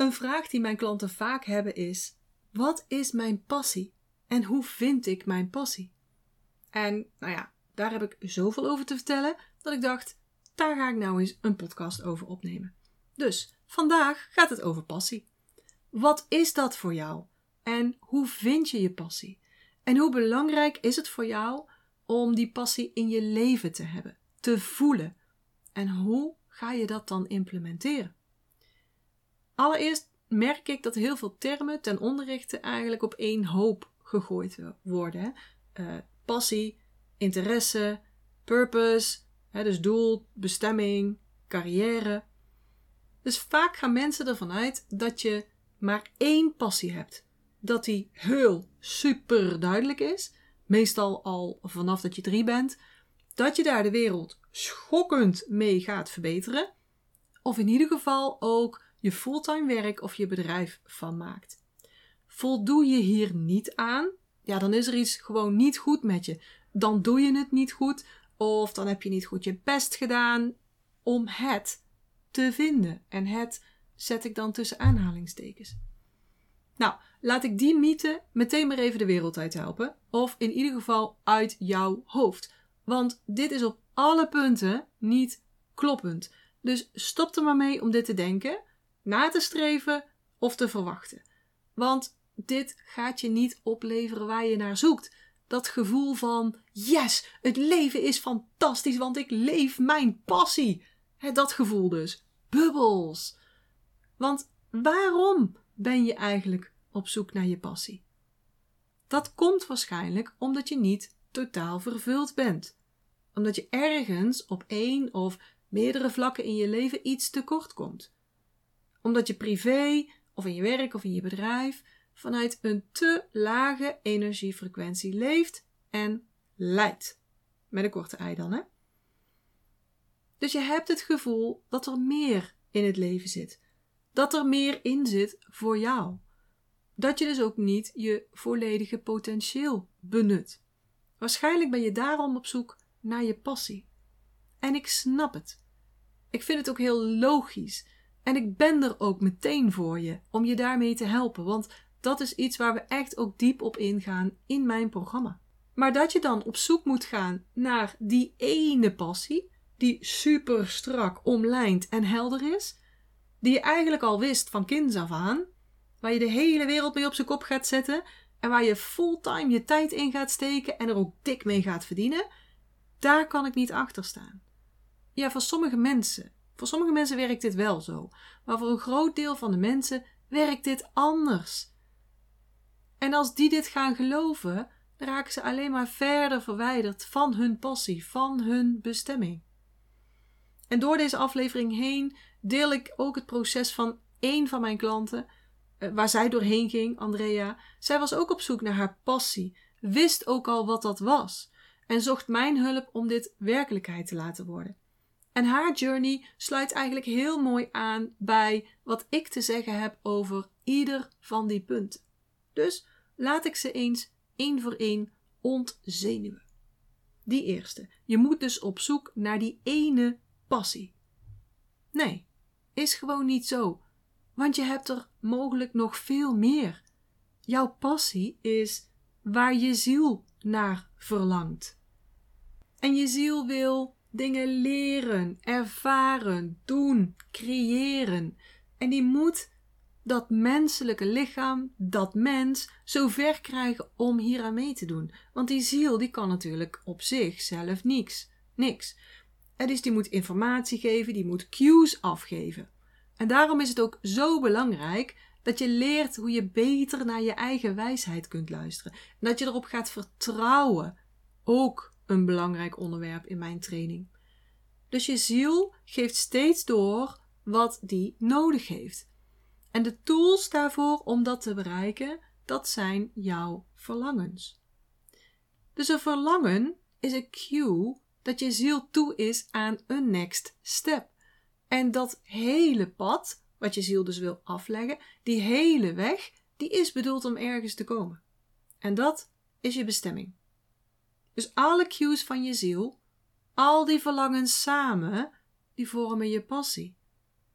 Een vraag die mijn klanten vaak hebben is: wat is mijn passie en hoe vind ik mijn passie? En nou ja, daar heb ik zoveel over te vertellen dat ik dacht: daar ga ik nou eens een podcast over opnemen. Dus vandaag gaat het over passie. Wat is dat voor jou? En hoe vind je je passie? En hoe belangrijk is het voor jou om die passie in je leven te hebben, te voelen? En hoe ga je dat dan implementeren? Allereerst merk ik dat heel veel termen ten onderrichte eigenlijk op één hoop gegooid worden. Uh, passie, interesse, purpose, hè, dus doel, bestemming, carrière. Dus vaak gaan mensen ervan uit dat je maar één passie hebt. Dat die heel super duidelijk is, meestal al vanaf dat je drie bent, dat je daar de wereld schokkend mee gaat verbeteren, of in ieder geval ook je fulltime werk of je bedrijf van maakt. Voldoe je hier niet aan, ja, dan is er iets gewoon niet goed met je. Dan doe je het niet goed, of dan heb je niet goed je best gedaan om het te vinden. En het zet ik dan tussen aanhalingstekens. Nou, laat ik die mythe meteen maar even de wereld uit helpen. Of in ieder geval uit jouw hoofd. Want dit is op alle punten niet kloppend. Dus stop er maar mee om dit te denken, na te streven of te verwachten. Want dit gaat je niet opleveren waar je naar zoekt. Dat gevoel van yes, het leven is fantastisch, want ik leef mijn passie. dat gevoel dus. Bubbels. Want waarom ben je eigenlijk op zoek naar je passie? Dat komt waarschijnlijk omdat je niet totaal vervuld bent. Omdat je ergens op één of meerdere vlakken in je leven iets tekort komt. Omdat je privé of in je werk of in je bedrijf vanuit een te lage energiefrequentie leeft en leidt. Met een korte ei dan, hè? Dus je hebt het gevoel dat er meer in het leven zit. Dat er meer in zit voor jou. Dat je dus ook niet je volledige potentieel benut. Waarschijnlijk ben je daarom op zoek naar je passie. En ik snap het. Ik vind het ook heel logisch. En ik ben er ook meteen voor je om je daarmee te helpen. Want dat is iets waar we echt ook diep op ingaan in mijn programma. Maar dat je dan op zoek moet gaan naar die ene passie, die super strak omlijnd en helder is, die je eigenlijk al wist van kinds af aan, waar je de hele wereld mee op zijn kop gaat zetten en waar je fulltime je tijd in gaat steken en er ook dik mee gaat verdienen, daar kan ik niet achter staan. Ja, voor sommige mensen. Voor sommige mensen werkt dit wel zo, maar voor een groot deel van de mensen werkt dit anders. En als die dit gaan geloven, raken ze alleen maar verder verwijderd van hun passie, van hun bestemming. En door deze aflevering heen deel ik ook het proces van één van mijn klanten, eh, waar zij doorheen ging, Andrea. Zij was ook op zoek naar haar passie, wist ook al wat dat was en zocht mijn hulp om dit werkelijkheid te laten worden. En haar journey sluit eigenlijk heel mooi aan bij wat ik te zeggen heb over ieder van die punten. Dus laat ik ze eens één voor één ontzenuwen. Die eerste. Je moet dus op zoek naar die ene passie. Nee, is gewoon niet zo. Want je hebt er mogelijk nog veel meer. Jouw passie is waar je ziel naar verlangt. En je ziel wil dingen leren, ervaren, doen, creëren. En die moet dat menselijke lichaam, dat mens, zo ver krijgen om hier aan mee te doen. Want die ziel, die kan natuurlijk op zichzelf niks. Niks. En dus die moet informatie geven, die moet cues afgeven. En daarom is het ook zo belangrijk dat je leert hoe je beter naar je eigen wijsheid kunt luisteren. En dat je erop gaat vertrouwen. Ook een belangrijk onderwerp in mijn training. Dus je ziel geeft steeds door wat die nodig heeft. En de tools daarvoor om dat te bereiken, dat zijn jouw verlangens. Dus een verlangen is een cue dat je ziel toe is aan een next step. En dat hele pad, wat je ziel dus wil afleggen, die hele weg, die is bedoeld om ergens te komen. En dat is je bestemming. Dus alle cues van je ziel, al die verlangens samen, die vormen je passie.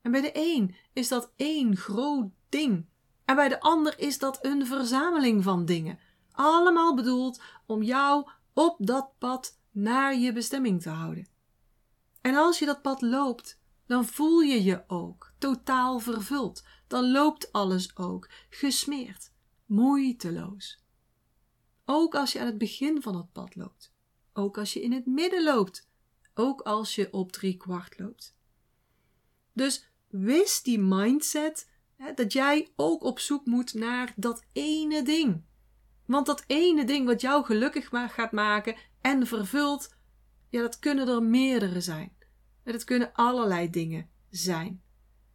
En bij de een is dat één groot ding. En bij de ander is dat een verzameling van dingen. Allemaal bedoeld om jou op dat pad naar je bestemming te houden. En als je dat pad loopt, dan voel je je ook totaal vervuld. Dan loopt alles ook gesmeerd, moeiteloos. Ook als je aan het begin van het pad loopt. Ook als je in het midden loopt. Ook als je op drie kwart loopt. Dus wist die mindset hè, dat jij ook op zoek moet naar dat ene ding. Want dat ene ding wat jou gelukkig gaat maken en vervult, ja, dat kunnen er meerdere zijn. Dat kunnen allerlei dingen zijn.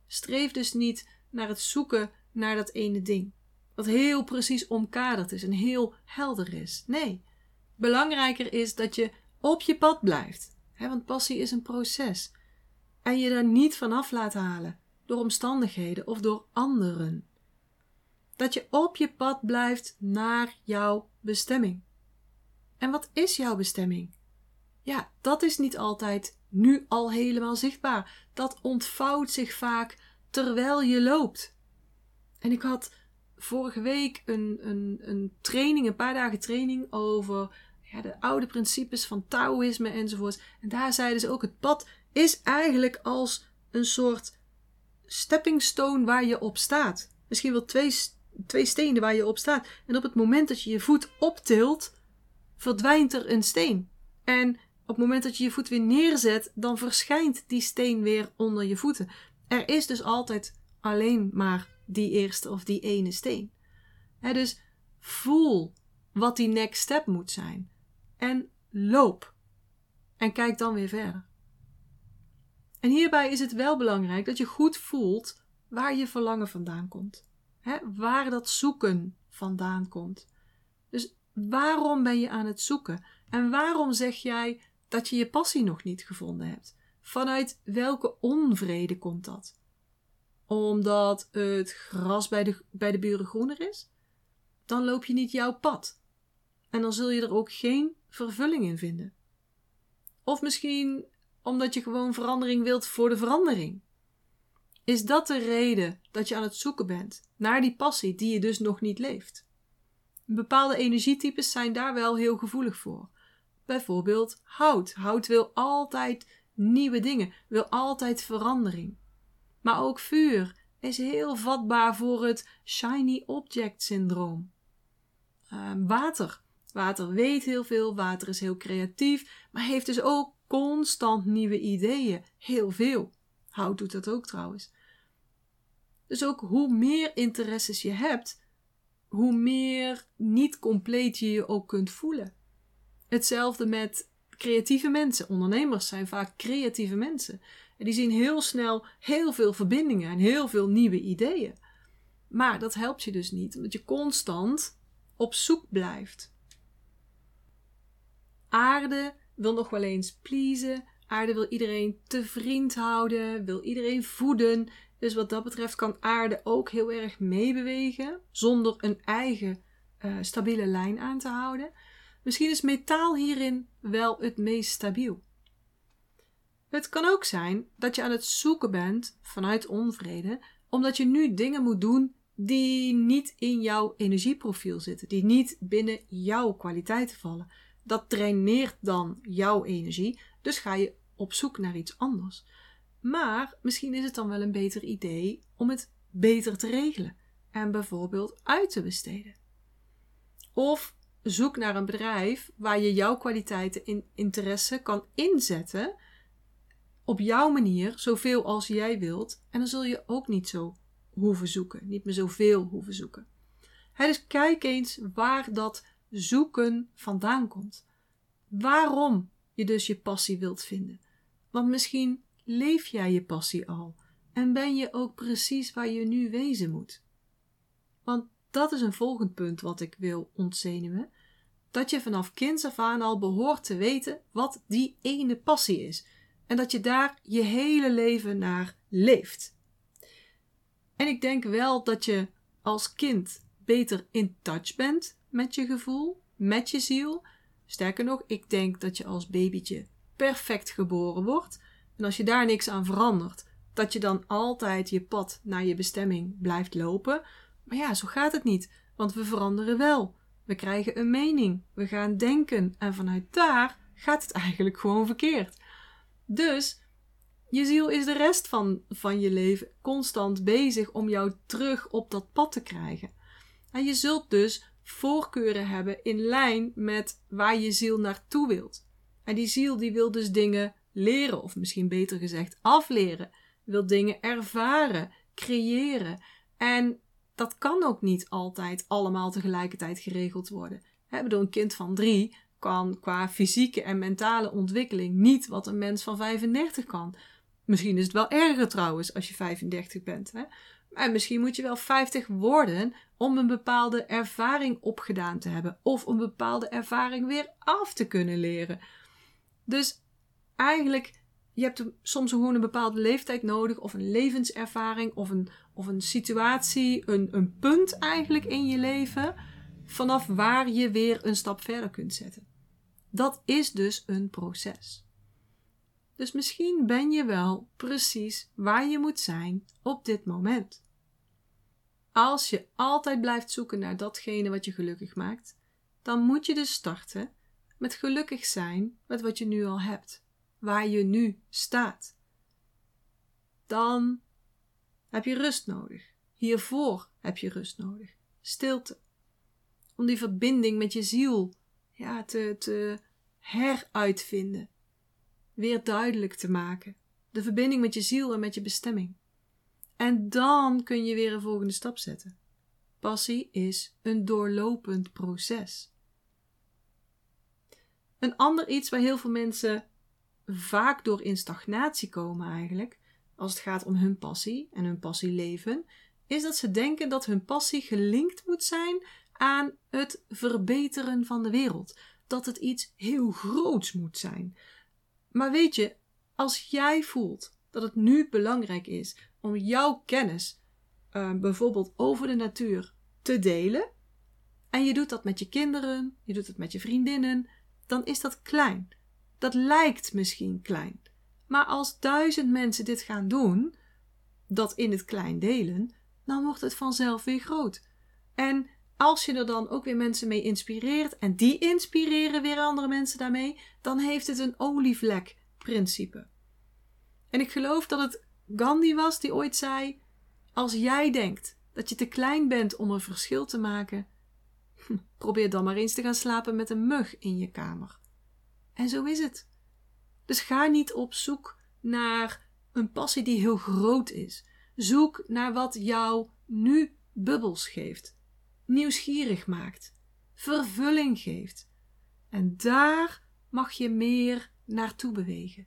Streef dus niet naar het zoeken naar dat ene ding. Wat heel precies omkaderd is en heel helder is. Nee. Belangrijker is dat je op je pad blijft. Want passie is een proces. En je daar niet vanaf laat halen door omstandigheden of door anderen. Dat je op je pad blijft naar jouw bestemming. En wat is jouw bestemming? Ja, dat is niet altijd nu al helemaal zichtbaar. Dat ontvouwt zich vaak terwijl je loopt. En ik had vorige week een, een, een training, een paar dagen training over ja, de oude principes van Taoïsme enzovoort. En daar zeiden ze ook: het pad is eigenlijk als een soort stepping stone waar je op staat. Misschien wel twee, twee stenen waar je op staat. En op het moment dat je je voet optilt, verdwijnt er een steen. En op het moment dat je je voet weer neerzet, dan verschijnt die steen weer onder je voeten. Er is dus altijd alleen maar die eerste of die ene steen. dus voel wat die next step moet zijn. En loop. En kijk dan weer verder. En hierbij is het wel belangrijk dat je goed voelt waar je verlangen vandaan komt. waar dat zoeken vandaan komt. Dus waarom ben je aan het zoeken? En waarom zeg jij dat je je passie nog niet gevonden hebt? Vanuit welke onvrede komt dat? Omdat het gras bij de, bij de buren groener is? Dan loop je niet jouw pad. En dan zul je er ook geen vervulling in vinden. Of misschien omdat je gewoon verandering wilt voor de verandering. Is dat de reden dat je aan het zoeken bent naar die passie die je dus nog niet leeft? Bepaalde energietypes zijn daar wel heel gevoelig voor. Bijvoorbeeld hout. Hout wil altijd nieuwe dingen, wil altijd verandering. Maar ook vuur is heel vatbaar voor het shiny object syndroom. Uh, water. Water weet heel veel, water is heel creatief, maar heeft dus ook constant nieuwe ideeën. Heel veel. Hout doet dat ook trouwens. Dus ook hoe meer interesses je hebt, hoe meer niet compleet je je ook kunt voelen. Hetzelfde met creatieve mensen. Ondernemers zijn vaak creatieve mensen. En die zien heel snel heel veel verbindingen en heel veel nieuwe ideeën. Maar dat helpt je dus niet, omdat je constant op zoek blijft. Aarde wil nog wel eens pleasen. Aarde wil iedereen te vriend houden, wil iedereen voeden. Dus wat dat betreft kan aarde ook heel erg meebewegen, zonder een eigen uh, stabiele lijn aan te houden. Misschien is metaal hierin wel het meest stabiel. Het kan ook zijn dat je aan het zoeken bent vanuit onvrede, omdat je nu dingen moet doen die niet in jouw energieprofiel zitten, die niet binnen jouw kwaliteiten vallen. Dat draineert dan jouw energie, dus ga je op zoek naar iets anders. Maar misschien is het dan wel een beter idee om het beter te regelen en bijvoorbeeld uit te besteden. Of zoek naar een bedrijf waar je jouw kwaliteiten in interesse kan inzetten op jouw manier, zoveel als jij wilt. En dan zul je ook niet zo hoeven zoeken, niet meer zoveel hoeven zoeken. dus kijk eens waar dat zoeken vandaan komt. Waarom je dus je passie wilt vinden. Want misschien leef jij je passie al en ben je ook precies waar je nu wezen moet. Want dat is een volgend punt wat ik wil ontzenuwen. Dat je vanaf kinds af aan al behoort te weten wat die ene passie is. En dat je daar je hele leven naar leeft. En ik denk wel dat je als kind beter in touch bent met je gevoel, met je ziel. Sterker nog, ik denk dat je als babytje perfect geboren wordt. En als je daar niks aan verandert, dat je dan altijd je pad naar je bestemming blijft lopen. Maar ja, zo gaat het niet, want we veranderen wel. We krijgen een mening, we gaan denken en vanuit daar gaat het eigenlijk gewoon verkeerd. Dus je ziel is de rest van, van je leven constant bezig om jou terug op dat pad te krijgen. En je zult dus voorkeuren hebben in lijn met waar je ziel naartoe wilt. En die ziel die wil dus dingen leren, of misschien beter gezegd afleren, wil dingen ervaren, creëren. En dat kan ook niet altijd allemaal tegelijkertijd geregeld worden. He, bedoel, een kind van drie kan qua fysieke en mentale ontwikkeling niet wat een mens van 35 kan. Misschien is het wel erger trouwens als je 35 bent. Hè? En misschien moet je wel 50 worden om een bepaalde ervaring opgedaan te hebben. Of een bepaalde ervaring weer af te kunnen leren. Dus eigenlijk, je hebt soms gewoon een bepaalde leeftijd nodig. Of een levenservaring. Of een, of een situatie. Een, een punt eigenlijk in je leven. Vanaf waar je weer een stap verder kunt zetten. Dat is dus een proces. Dus misschien ben je wel precies waar je moet zijn op dit moment. Als je altijd blijft zoeken naar datgene wat je gelukkig maakt, dan moet je dus starten met gelukkig zijn met wat je nu al hebt, waar je nu staat. Dan heb je rust nodig. Hiervoor heb je rust nodig. Stilte. Om die verbinding met je ziel ja, te, te heruitvinden weer duidelijk te maken. De verbinding met je ziel en met je bestemming. En dan kun je weer een volgende stap zetten. Passie is een doorlopend proces. Een ander iets waar heel veel mensen vaak door in stagnatie komen eigenlijk, als het gaat om hun passie en hun passieleven, is dat ze denken dat hun passie gelinkt moet zijn aan het verbeteren van de wereld. Dat het iets heel groots moet zijn. Maar weet je, als jij voelt dat het nu belangrijk is om jouw kennis, uh, bijvoorbeeld over de natuur, te delen, en je doet dat met je kinderen, je doet het met je vriendinnen, dan is dat klein. Dat lijkt misschien klein. Maar als duizend mensen dit gaan doen, dat in het klein delen, dan wordt het vanzelf weer groot. En als je er dan ook weer mensen mee inspireert en die inspireren weer andere mensen daarmee, dan heeft het een olievlek-principe. En ik geloof dat het Gandhi was die ooit zei: Als jij denkt dat je te klein bent om een verschil te maken, hm, probeer dan maar eens te gaan slapen met een mug in je kamer. En zo is het. Dus ga niet op zoek naar een passie die heel groot is. Zoek naar wat jou nu bubbels geeft nieuwsgierig maakt, vervulling geeft. En daar mag je meer naartoe bewegen.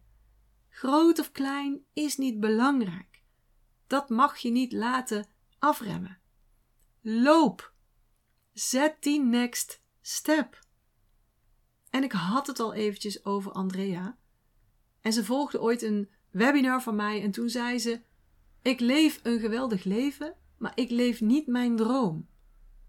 Groot of klein is niet belangrijk. Dat mag je niet laten afremmen. Loop. Zet die next step. En ik had het al eventjes over Andrea. En ze volgde ooit een webinar van mij en toen zei ze: Ik leef een geweldig leven, maar ik leef niet mijn droom.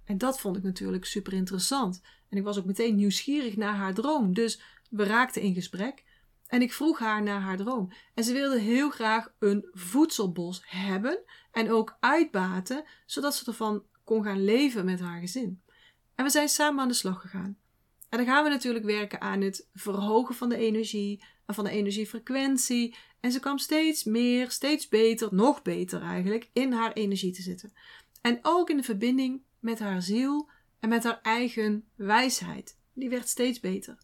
En dat vond ik natuurlijk super interessant. En ik was ook meteen nieuwsgierig naar haar droom. Dus we raakten in gesprek. En ik vroeg haar naar haar droom. En ze wilde heel graag een voedselbos hebben en ook uitbaten, zodat ze ervan kon gaan leven met haar gezin. En we zijn samen aan de slag gegaan. En dan gaan we natuurlijk werken aan het verhogen van de energie en van de energiefrequentie. En ze kwam steeds meer, steeds beter, nog beter eigenlijk, in haar energie te zitten. En ook in de verbinding met haar ziel en met haar eigen wijsheid. Die werd steeds beter.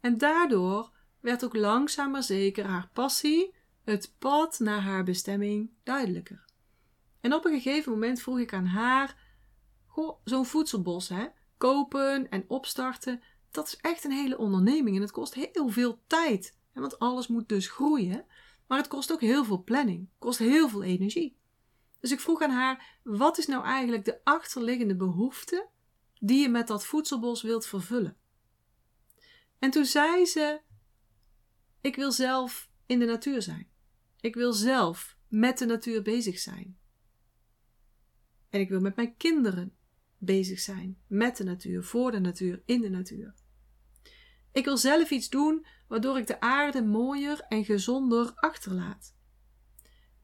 En daardoor werd ook langzaam maar zeker haar passie, het pad naar haar bestemming, duidelijker. En op een gegeven moment vroeg ik aan haar: zo'n voedselbos, hè? Kopen en opstarten, dat is echt een hele onderneming en het kost heel veel tijd. Want alles moet dus groeien, maar het kost ook heel veel planning, kost heel veel energie. Dus ik vroeg aan haar: wat is nou eigenlijk de achterliggende behoefte die je met dat voedselbos wilt vervullen? En toen zei ze: Ik wil zelf in de natuur zijn. Ik wil zelf met de natuur bezig zijn. En ik wil met mijn kinderen bezig zijn met de natuur, voor de natuur, in de natuur. Ik wil zelf iets doen waardoor ik de aarde mooier en gezonder achterlaat.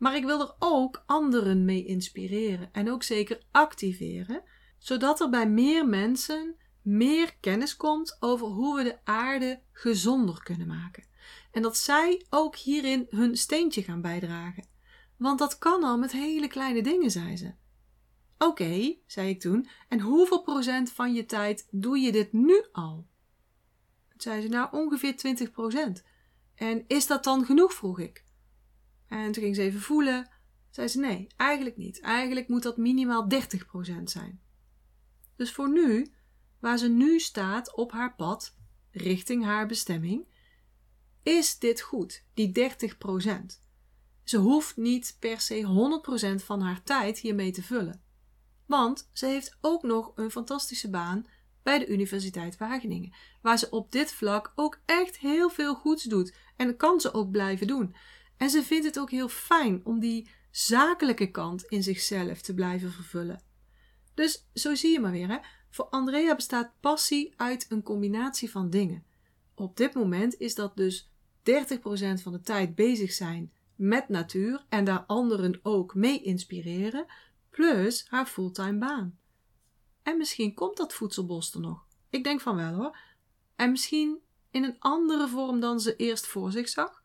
Maar ik wil er ook anderen mee inspireren en ook zeker activeren, zodat er bij meer mensen meer kennis komt over hoe we de aarde gezonder kunnen maken. En dat zij ook hierin hun steentje gaan bijdragen. Want dat kan al met hele kleine dingen, zei ze. Oké, zei ik toen, en hoeveel procent van je tijd doe je dit nu al? zei ze, nou ongeveer 20 procent. En is dat dan genoeg, vroeg ik. En toen ging ze even voelen. Zei ze, nee, eigenlijk niet. Eigenlijk moet dat minimaal 30 procent zijn. Dus voor nu, waar ze nu staat op haar pad, richting haar bestemming, is dit goed, die 30 procent. Ze hoeft niet per se 100% van haar tijd hiermee te vullen. Want ze heeft ook nog een fantastische baan bij de Universiteit Wageningen, waar ze op dit vlak ook echt heel veel goeds doet en kan ze ook blijven doen. En ze vindt het ook heel fijn om die zakelijke kant in zichzelf te blijven vervullen. Dus zo zie je maar weer, hè? voor Andrea bestaat passie uit een combinatie van dingen. Op dit moment is dat dus 30% van de tijd bezig zijn met natuur en daar anderen ook mee inspireren, plus haar fulltime baan. En misschien komt dat voedselbos er nog. Ik denk van wel hoor. En misschien in een andere vorm dan ze eerst voor zich zag.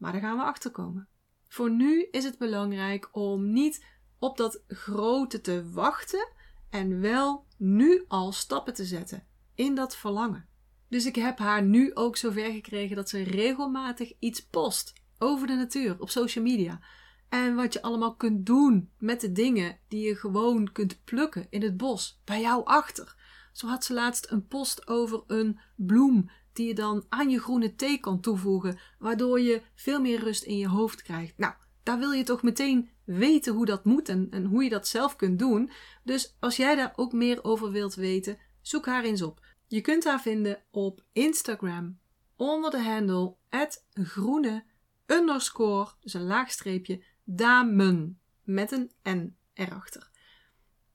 Maar daar gaan we achter komen. Voor nu is het belangrijk om niet op dat grote te wachten en wel nu al stappen te zetten in dat verlangen. Dus ik heb haar nu ook zover gekregen dat ze regelmatig iets post over de natuur op social media. En wat je allemaal kunt doen met de dingen die je gewoon kunt plukken in het bos, bij jou achter. Zo had ze laatst een post over een bloem die je dan aan je groene thee kan toevoegen, waardoor je veel meer rust in je hoofd krijgt. Nou, daar wil je toch meteen weten hoe dat moet en, hoe je dat zelf kunt doen. Dus als jij daar ook meer over wilt weten, zoek haar eens op. Je kunt haar vinden op Instagram onder de handle groene underscore, dus een laagstreepje, damen met een N erachter.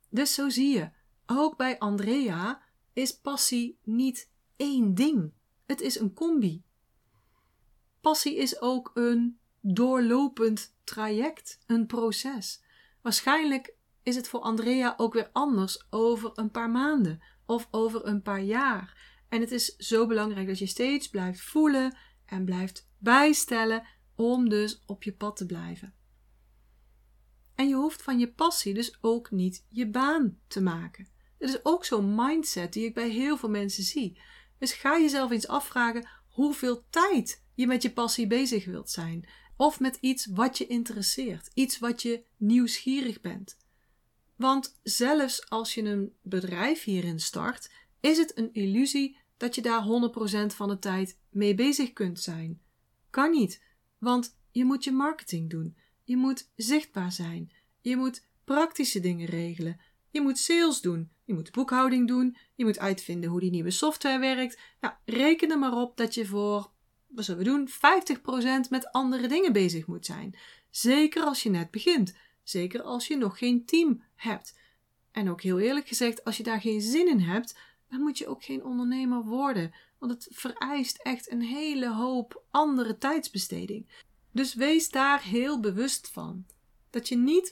Dus zo zie je, ook bij Andrea is passie niet één ding. Het is een combi. Passie is ook een doorlopend traject, een proces. Waarschijnlijk is het voor Andrea ook weer anders over een paar maanden of over een paar jaar. En het is zo belangrijk dat je steeds blijft voelen en blijft bijstellen om dus op je pad te blijven. En je hoeft van je passie dus ook niet je baan te maken. Dit is ook zo'n mindset die ik bij heel veel mensen zie. Dus ga jezelf eens afvragen hoeveel tijd je met je passie bezig wilt zijn. Of met iets wat je interesseert, iets wat je nieuwsgierig bent. Want zelfs als je een bedrijf hierin start, is het een illusie dat je daar 100% van de tijd mee bezig kunt zijn. Kan niet, want je moet je marketing doen, je moet zichtbaar zijn, je moet praktische dingen regelen, je moet sales doen, je moet boekhouding doen, je moet uitvinden hoe die nieuwe software werkt. Nou, reken er maar op dat je voor, wat zullen we doen, 50% met andere dingen bezig moet zijn. Zeker als je net begint. Zeker als je nog geen team hebt. En ook heel eerlijk gezegd, als je daar geen zin in hebt, dan moet je ook geen ondernemer worden. Want het vereist echt een hele hoop andere tijdsbesteding. Dus wees daar heel bewust van. Dat je niet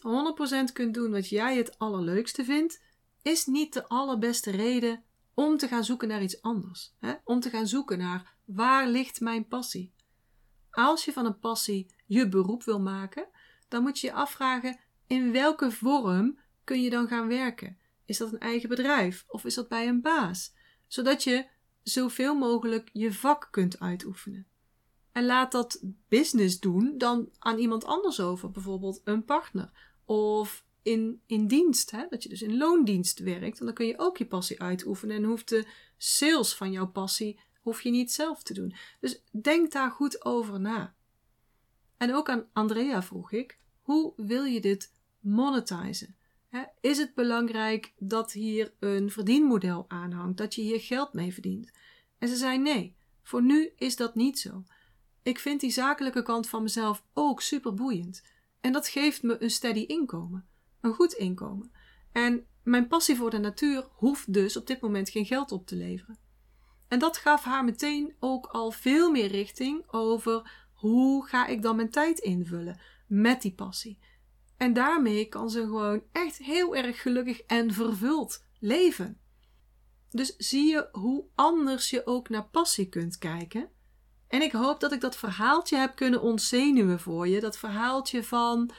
100% kunt doen wat jij het allerleukste vindt, is niet de allerbeste reden om te gaan zoeken naar iets anders. Hè? Om te gaan zoeken naar waar ligt mijn passie. Als je van een passie je beroep wil maken, dan moet je je afvragen in welke vorm kun je dan gaan werken. Is dat een eigen bedrijf of is dat bij een baas? Zodat je zoveel mogelijk je vak kunt uitoefenen. En laat dat business doen dan aan iemand anders over, bijvoorbeeld een partner. Of in, in dienst, hè? dat je dus in loondienst werkt. En dan kun je ook je passie uitoefenen en hoeft de sales van jouw passie hoef je niet zelf te doen. Dus denk daar goed over na. En ook aan Andrea vroeg ik: hoe wil je dit monetizen? Is het belangrijk dat hier een verdienmodel aanhangt, dat je hier geld mee verdient? En ze zei nee, voor nu is dat niet zo. Ik vind die zakelijke kant van mezelf ook super boeiend. En dat geeft me een steady inkomen, een goed inkomen. En mijn passie voor de natuur hoeft dus op dit moment geen geld op te leveren. En dat gaf haar meteen ook al veel meer richting over hoe ga ik dan mijn tijd invullen? met die passie. En daarmee kan ze gewoon echt heel erg gelukkig en vervuld leven. Dus zie je hoe anders je ook naar passie kunt kijken. En ik hoop dat ik dat verhaaltje heb kunnen ontzenuwen voor je. Dat verhaaltje van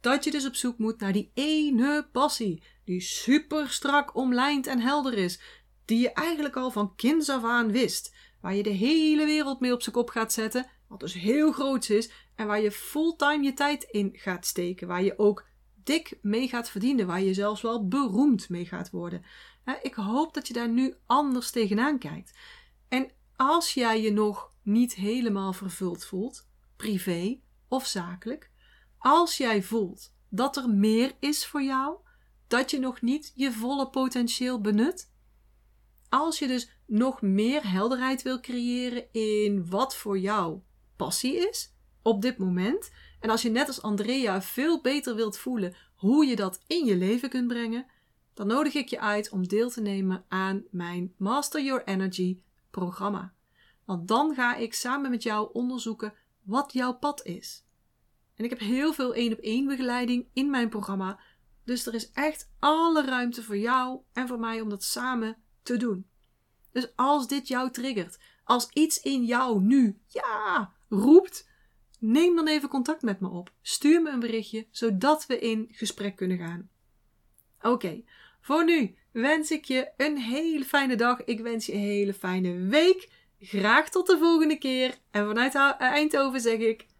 dat je dus op zoek moet naar die ene passie. Die super strak omlijnd en helder is. Die je eigenlijk al van kinds af aan wist. Waar je de hele wereld mee op zijn kop gaat zetten. Wat dus heel groot is. En waar je fulltime je tijd in gaat steken. Waar je ook dik mee gaat verdienen. Waar je zelfs wel beroemd mee gaat worden. Ik hoop dat je daar nu anders tegenaan kijkt. En als jij je nog niet helemaal vervuld voelt, privé of zakelijk, als jij voelt dat er meer is voor jou, dat je nog niet je volle potentieel benut, als je dus nog meer helderheid wil creëren in wat voor jou passie is op dit moment, en als je net als Andrea veel beter wilt voelen hoe je dat in je leven kunt brengen, dan nodig ik je uit om deel te nemen aan mijn Master Your Energy programma. Want dan ga ik samen met jou onderzoeken wat jouw pad is. En ik heb heel veel één op één begeleiding in mijn programma. Dus er is echt alle ruimte voor jou en voor mij om dat samen te doen. Dus als dit jou triggert, als iets in jou nu ja roept, neem dan even contact met me op. Stuur me een berichtje zodat we in gesprek kunnen gaan. Oké, voor nu wens ik je een hele fijne dag. Ik wens je een hele fijne week. Graag tot de volgende keer. En vanuit Eindhoven zeg ik